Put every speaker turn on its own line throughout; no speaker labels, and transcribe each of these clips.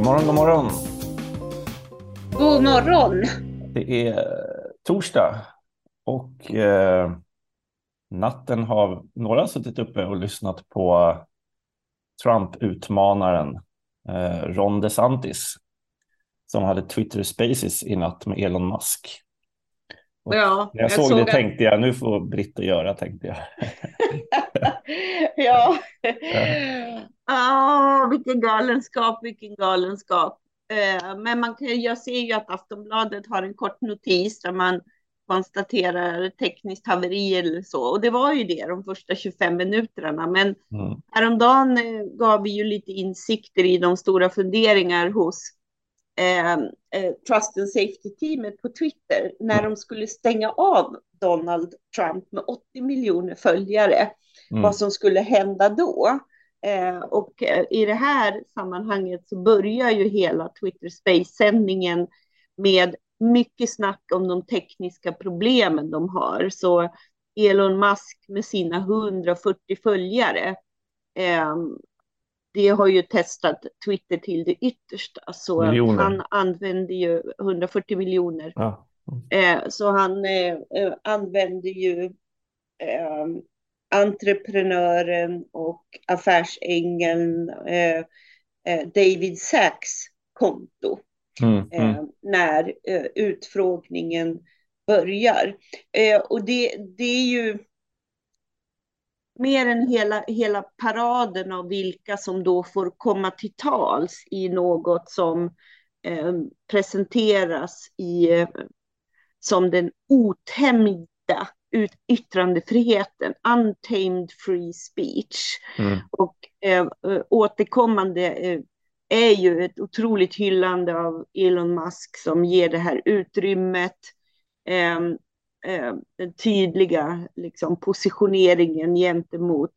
God morgon, god morgon.
God morgon.
Det är torsdag och eh, natten har några suttit uppe och lyssnat på Trump-utmanaren eh, Ron DeSantis som hade Twitter Spaces i natt med Elon Musk. Och
ja,
när jag, såg, såg det att... tänkte jag nu får Britta göra, tänkte jag.
ja. Vilken galenskap, vilken galenskap. Eh, men man kan, jag ser ju att Aftonbladet har en kort notis där man konstaterar tekniskt haveri eller så. Och det var ju det de första 25 minuterna. Men mm. häromdagen eh, gav vi ju lite insikter i de stora funderingar hos eh, eh, Trust and Safety-teamet på Twitter när de skulle stänga av Donald Trump med 80 miljoner följare. Mm. Vad som skulle hända då. Eh, och eh, i det här sammanhanget så börjar ju hela Twitter Space-sändningen med mycket snack om de tekniska problemen de har. Så Elon Musk med sina 140 följare, eh, det har ju testat Twitter till det yttersta. Så miljoner. han använder ju 140 miljoner. Ja. Eh, så han eh, eh använder ju entreprenören och affärsängeln eh, eh, David Sachs konto mm, mm. Eh, när eh, utfrågningen börjar. Och det, det är ju mer än hela, hela paraden av vilka som då får komma till tals i något som presenteras i, som den otämjda ut yttrandefriheten, untamed free speech. Mm. Och eh, återkommande eh, är ju ett otroligt hyllande av Elon Musk som ger det här utrymmet, eh, eh, den tydliga liksom, positioneringen gentemot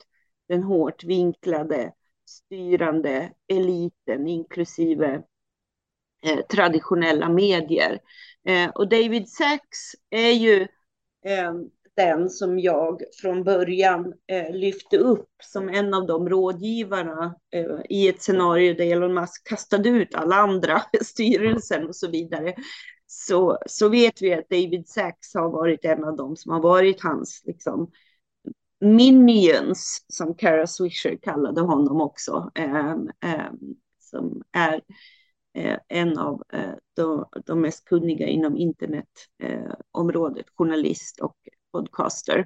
den hårt vinklade styrande eliten, inklusive eh, traditionella medier. Eh, och David Sachs är ju den som jag från början eh, lyfte upp som en av de rådgivarna eh, i ett scenario där Elon Musk kastade ut alla andra, styrelsen och så vidare, så, så vet vi att David Sachs har varit en av dem som har varit hans liksom, minions, som Kara Swisher kallade honom också, eh, som är eh, en av eh, de, de, mest kunniga inom internetområdet, journalist och podcaster.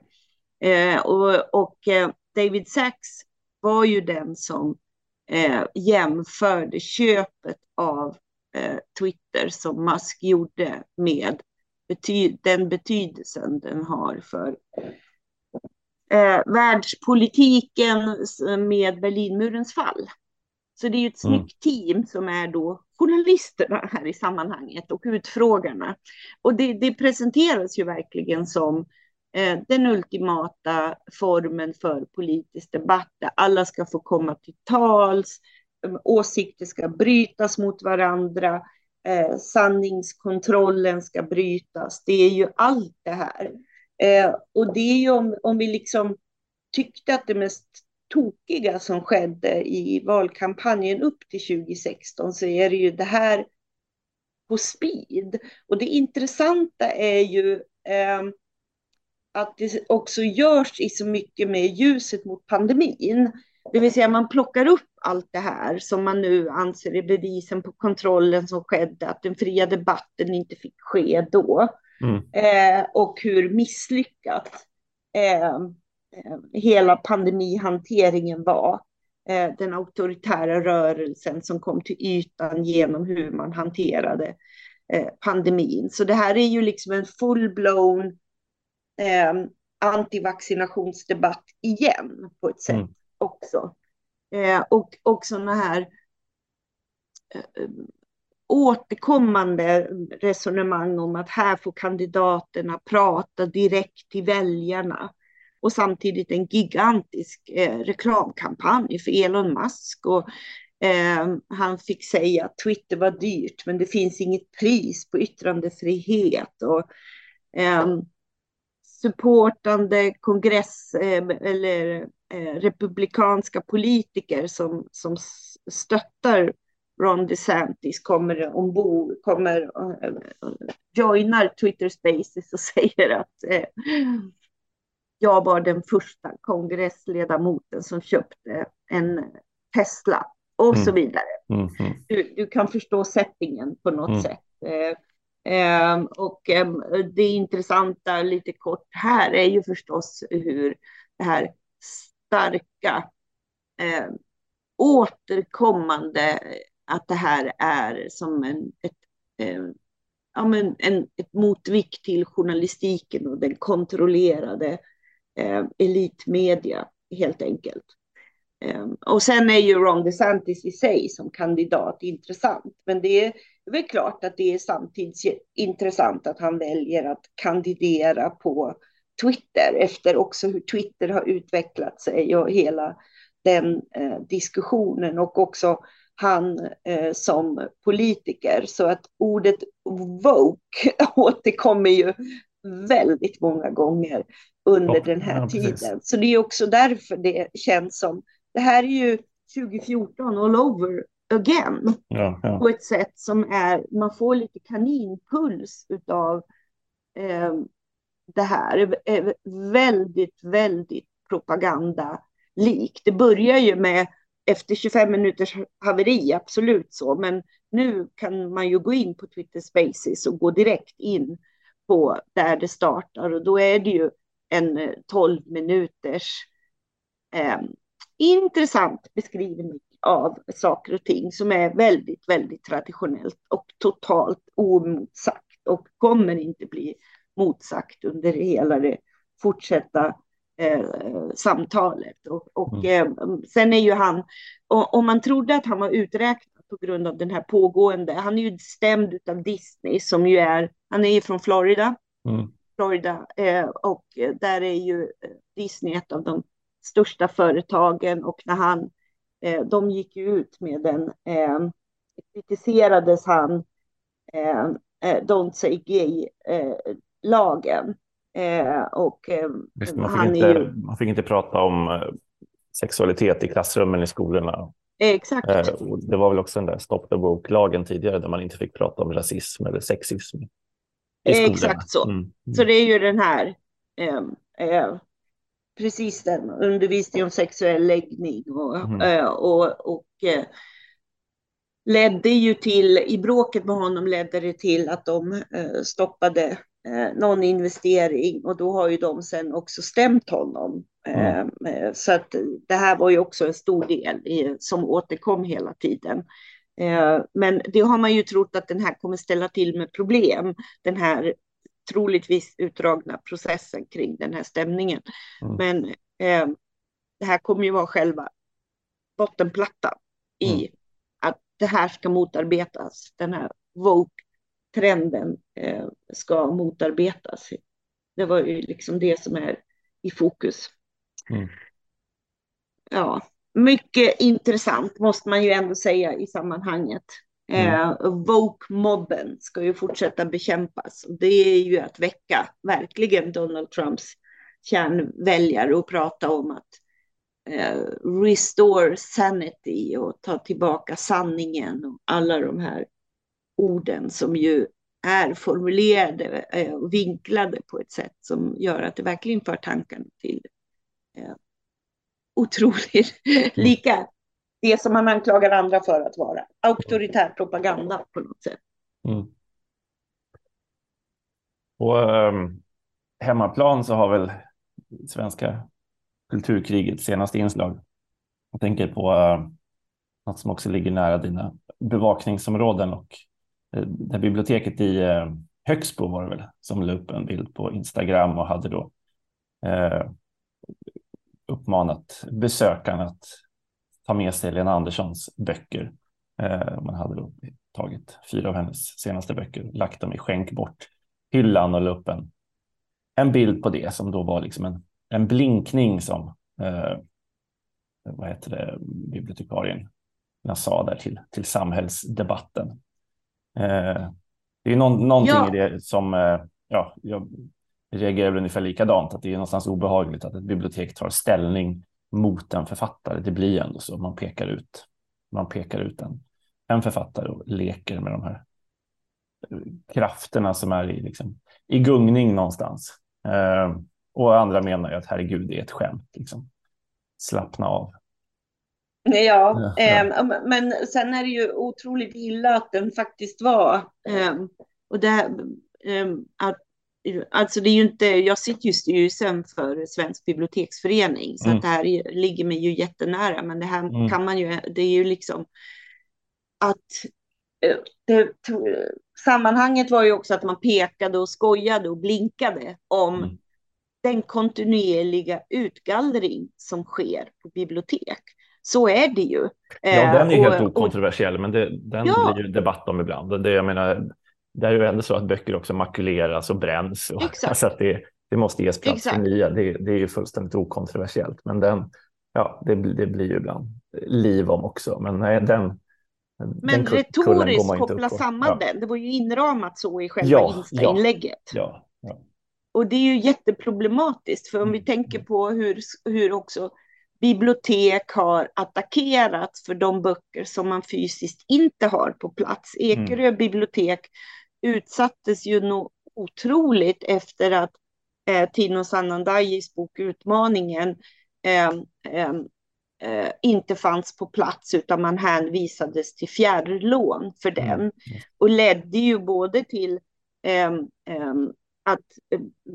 Eh, och, och eh, David Sachs var ju den som eh, jämförde köpet av eh, Twitter som Musk gjorde med bety den betydelsen den har för eh, världspolitiken med Berlinmurens fall. Så det är ju ett mm. snyggt team som är då journalisterna här i sammanhanget och utfrågarna. Och det, det presenteras ju verkligen som Eh, den ultimata formen för politisk debatt där alla ska få komma till tals, eh, åsikter ska brytas mot varandra, eh, sanningskontrollen ska brytas. Det är ju allt det här. Eh, och det är ju om, om vi liksom tyckte att det mest tokiga som skedde i valkampanjen upp till 2016 så är det ju det här på speed. Och det intressanta är ju eh, att det också görs i så mycket med ljuset mot pandemin. Det vill säga man plockar upp allt det här som man nu anser är bevisen på kontrollen som skedde, att den fria debatten inte fick ske då. Mm. Eh, och hur misslyckat eh, eh hela pandemihanteringen var. Eh, den auktoritära rörelsen som kom till ytan genom hur man hanterade eh, pandemin. Så det här är ju liksom en full-blown eh, antivaccinationsdebatt igen på ett sätt mm. också. Eh, och, och sådana här eh, återkommande resonemang om att här får kandidaterna prata direkt till väljarna och samtidigt en gigantisk eh, reklamkampanj för Elon Musk. Och, eh, han fick säga att Twitter var dyrt, men det finns inget pris på yttrandefrihet. Och, eh, supportande kongress eh, eller eh, republikanska politiker som, som stöttar Ron DeSantis kommer ombord, kommer uh, joinar Twitter Spaces och säger att jag var den första kongressledamoten som köpte en Tesla och mm. så vidare. Mm. Du, du, kan förstå settingen på något mm. sätt. Eh, och eh, det intressanta lite kort här är ju förstås hur det här starka eh, återkommande att det här är som en, ett, ehm, ja, men en, ett motvikt till journalistiken och den kontrollerade ehm, elitmedia helt enkelt. Ehm, och sen är ju Ron DeSantis i sig som kandidat intressant, men det är väl klart att det är samtidigt intressant att han väljer att kandidera på Twitter efter också hur Twitter har utvecklat sig och hela den eh, diskussionen och också han eh, som politiker. Så att ordet woke återkommer ju väldigt många gånger under ja, den här ja, tiden. Så det är också därför det känns som, det här är ju 2014 all over again. Ja, ja. På ett sätt som är, man får lite kaninpuls utav eh, det här. Väldigt, väldigt propagandalikt. Det börjar ju med efter 25 minuters haveri, absolut så, men nu kan man ju gå in på Twitter Spaces och gå direkt in på där det startar och då är det ju en 12 eh, minuters eh, intressant beskrivning av saker och ting som är väldigt, väldigt traditionellt och totalt omotsagt och kommer inte bli motsagt under hela det fortsatta eh, samtalet. Och, och mm. eh, sen är ju han, om man trodde att han var uträknad på grund av den här pågående, han är ju stämd av Disney som ju är, han är ju från Florida, mm. Florida eh, och där är ju eh, Disney ett av de största företagen och när han, eh, de gick ju ut med den, eh, kritiserades han eh, Don't say gay-lagen. och
Visst, man, fick inte, ju... man fick inte prata om sexualitet i klassrummen i skolorna.
Exakt.
det var väl också den där Stop the Woke-lagen tidigare där man inte fick prata om rasism eller sexism.
Exakt så. Mm. Mm. Så det är ju den här eh, eh, precis den, undervisning om sexuell läggning och, mm. Eh, och, och eh, ledde ju till, i bråket med honom ledde det till att de eh, stoppade någon investering och då har ju de sen också stämt honom. Mm. Så att det här var ju också en stor del som återkom hela tiden. Men det har man ju trott att den här kommer ställa till med problem, den här troligtvis utdragna processen kring den här stämningen. Mm. Men eh, det här kommer ju vara själva bottenplattan i mm. att det här ska motarbetas. Den här woke-trenden eh, ska motarbetas. Det var ju liksom det som är i fokus. Mm. Ja, mycket intressant måste man ju ändå säga i sammanhanget. Mm. Eh, Woke-mobben ska ju fortsätta bekämpas. Det är ju att väcka verkligen Donald Trumps kärnväljare och prata om att eh, restore sanity och ta tillbaka sanningen och alla de här orden som ju är formulerade eh, och vinklade på ett sätt som gör att det verkligen för tankarna till eh, otroligt mm. lika det som man anklagar andra för att vara. Auktoritär propaganda på något sätt. Mm.
På um, ehm, hemmaplan så har väl svenska kulturkriget senaste inslag. Jag tänker på uh, något som också ligger nära dina bevakningsområden och uh, det biblioteket i uh, Högsbo var det väl som la upp en bild på Instagram och hade då uh, uppmanat besökarna att ta med sig Lena Anderssons böcker. Eh, man hade då tagit fyra av hennes senaste böcker, lagt dem i skänk bort hyllan och la upp en, en bild på det som då var liksom en, en blinkning som eh, vad heter det, bibliotekarien jag sa där till, till samhällsdebatten. Eh, det är någon, någonting ja. i det som eh, ja, jag reagerar ungefär likadant, att det är någonstans obehagligt att ett bibliotek tar ställning mot en författare. Det blir ändå så. Man pekar ut, man pekar ut en, en författare och leker med de här krafterna som är i, liksom, i gungning någonstans. Eh, och andra menar ju att herregud, det är ett skämt. Liksom. Slappna av.
Ja, ja. Eh, men sen är det ju otroligt illa att den faktiskt var. Eh, och det, eh, att, alltså det är ju inte, jag sitter ju i styrelsen för Svensk biblioteksförening, så mm. att det här ligger mig ju jättenära, men det här mm. kan man ju, det är ju liksom att eh, det, sammanhanget var ju också att man pekade och skojade och blinkade om mm. den kontinuerliga utgallring som sker på bibliotek. Så är det ju.
Ja, den är eh, helt okontroversiell, och, men det, den ja. blir ju debatt om ibland. Det, jag menar, det är ju ändå så att böcker också makuleras och bränns. Och. Alltså att det, det måste ges plats Exakt. för nya. Det, det, är ju fullständigt okontroversiellt, men den, ja, det, det blir ju ibland liv om också. Men nej, den,
men retoriskt koppla samman ja. den. Det var ju inramat så i själva ja, Insta-inlägget.
Ja, ja,
Och det är ju jätteproblematiskt, för om vi mm. tänker på hur, hur också bibliotek har attackerats för de böcker som man fysiskt inte har på plats. Mm. Ekerö mm. bibliotek utsattes ju nog otroligt efter att eh, Tino Sanandajis bok Utmaningen eh, eh, eh, inte fanns på plats utan man hänvisades till fjärrlån för mm. den. Och ledde ju både till eh, eh, att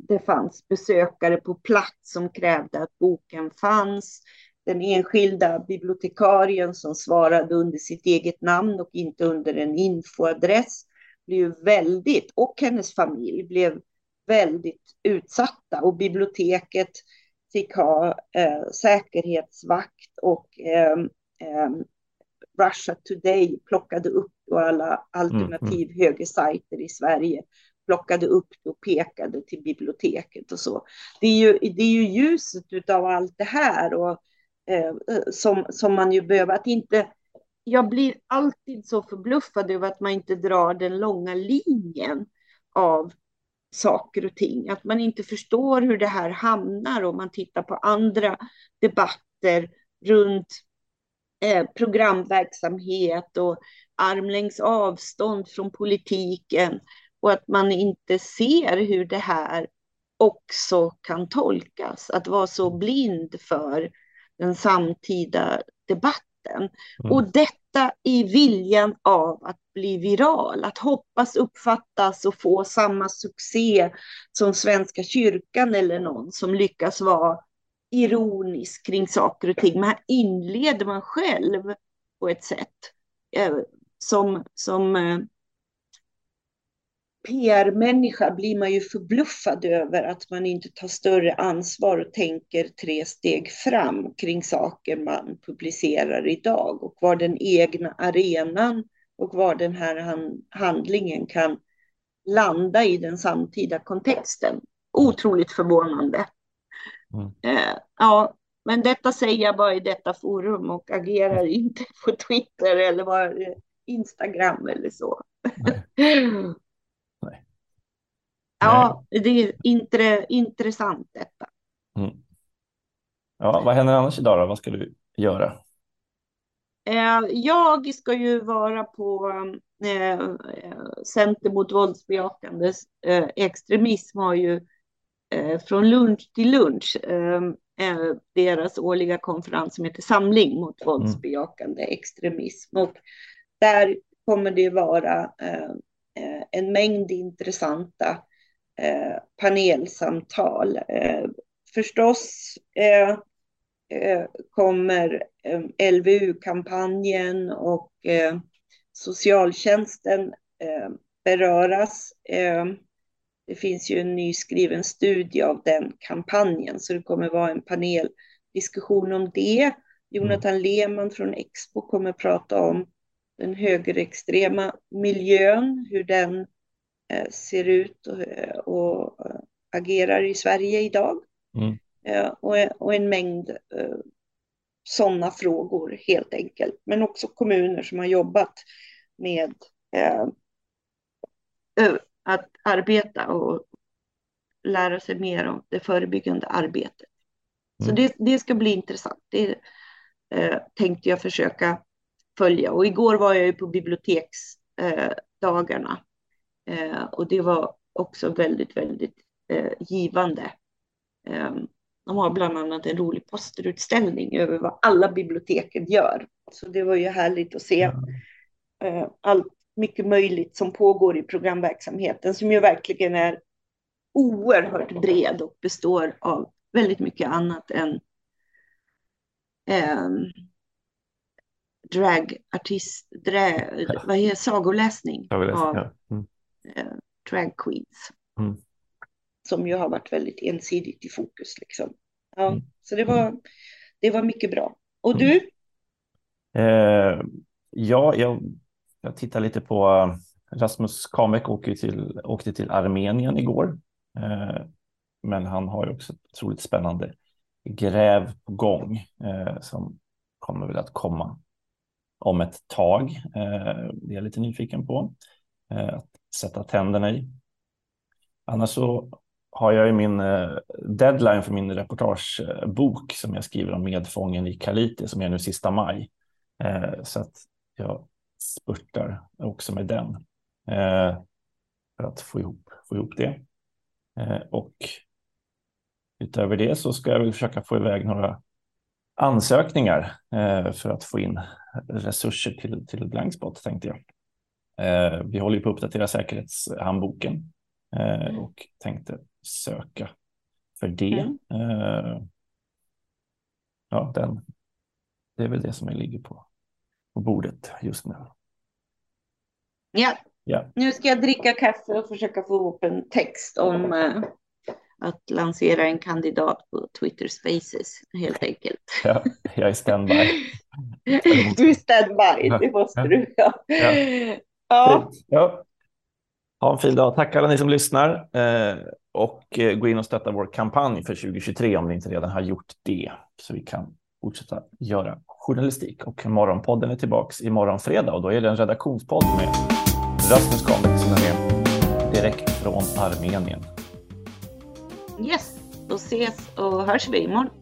det fanns besökare på plats som krävde att boken fanns. Den enskilda bibliotekarien som svarade under sitt eget namn och inte under en infoadress blev väldigt, och hennes familj blev väldigt utsatta och biblioteket fick ha eh, säkerhetsvakt och eh, eh, Russia Today plockade upp och alla alternativ mm, mm. högersajter i Sverige plockade upp och pekade till biblioteket och så. Det är ju, det är ju ljuset av allt det här och, eh, som, som man ju behöver, att inte jag blir alltid så förbluffad över att man inte drar den långa linjen av saker och ting. Att man inte förstår hur det här hamnar om man tittar på andra debatter runt eh, programverksamhet och armlängds avstånd från politiken och att man inte ser hur det här också kan tolkas. Att vara så blind för den samtida debatten. Mm. Och detta i viljan av att bli viral, att hoppas uppfattas och få samma succé som Svenska kyrkan eller någon som lyckas vara ironisk kring saker och ting. Men här inleder man själv på ett sätt eh, som, som eh, PR-människa blir man ju förbluffad över att man inte tar större ansvar och tänker tre steg fram kring saker man publicerar idag och var den egna arenan och var den här handlingen kan landa i den samtida kontexten. Otroligt förvånande. Mm. Eh, ja, men detta säger jag bara i detta forum och agerar mm. inte på Twitter eller Instagram eller så. Nej. Ja, det är intre, intressant detta. Mm.
Ja, vad händer annars idag då? Vad ska du göra?
Eh, jag ska ju vara på eh, Center mot våldsbejakande eh, extremism har ju från lunch till lunch deras årliga konferens som heter Samling mot mm. våldsbejakande extremism. Och där kommer det vara en mängd intressanta panelsamtal. Förstås Eh, kommer eh, LVU-kampanjen och eh, socialtjänsten beröras. Det finns ju en nyskriven studie av den kampanjen, så det kommer vara en paneldiskussion om det. Jonathan Lehmann från Expo kommer prata om den högerextrema miljön, hur den ser ut och, och agerar i Sverige idag. Mm. Eh, och en mängd eh, sådana frågor helt enkelt. Men också kommuner som har jobbat med eh, att arbeta och lära sig mer om det förebyggande arbetet. Mm. Så det, det ska bli intressant. Det eh, tänkte jag försöka följa. Och igår var jag ju på biblioteksdagarna eh, och det var också väldigt, väldigt eh, givande. Ehm, de har bland annat en rolig posterutställning över vad alla biblioteken gör. Så det var ju härligt att se mm. allt mycket möjligt som pågår i programverksamheten som ju verkligen är oerhört bred och består av väldigt mycket annat än eh, dragartist, drag, vad heter sagoläsning av ja. mm. Eh, drag queens. Mm. Som ju har varit väldigt ensidigt i fokus. Liksom. Ja, mm. Så det var, det var mycket bra. Och du?
Eh, ja, jag, jag tittar lite på Rasmus Kamek åkte till, åkte till Armenien igår. Eh, men han har ju också ett otroligt spännande gräv på gång eh, som kommer väl att komma om ett tag. Eh, det är jag lite nyfiken på att sätta tänderna i. Annars så har jag ju min eh, deadline för min reportagebok som jag skriver om medfången i Kalite som är nu sista maj. Eh, så att jag spurtar också med den eh, för att få ihop, få ihop det. Och utöver det så ska jag väl försöka få iväg några ansökningar för att få in resurser till, till Blankspot tänkte jag. Eh, vi håller ju på att uppdatera säkerhetshandboken eh, och tänkte söka för det. Mm. Ja, den, det är väl det som ligger på, på bordet just nu.
Ja. ja, nu ska jag dricka kaffe och försöka få ihop en text om att lansera en kandidat på Twitter Spaces helt enkelt.
Ja, jag är standby.
du är standby, det måste du. Ja. Ja.
Ja. ja. Ha en fin dag. Tack alla ni som lyssnar eh, och eh, gå in och stötta vår kampanj för 2023 om ni inte redan har gjort det så vi kan fortsätta göra journalistik. Och Morgonpodden är tillbaks imorgon fredag och då är det en redaktionspodd med Rasmus Kamek som är direkt från Armenien.
Yes, då ses och hörs vi imorgon.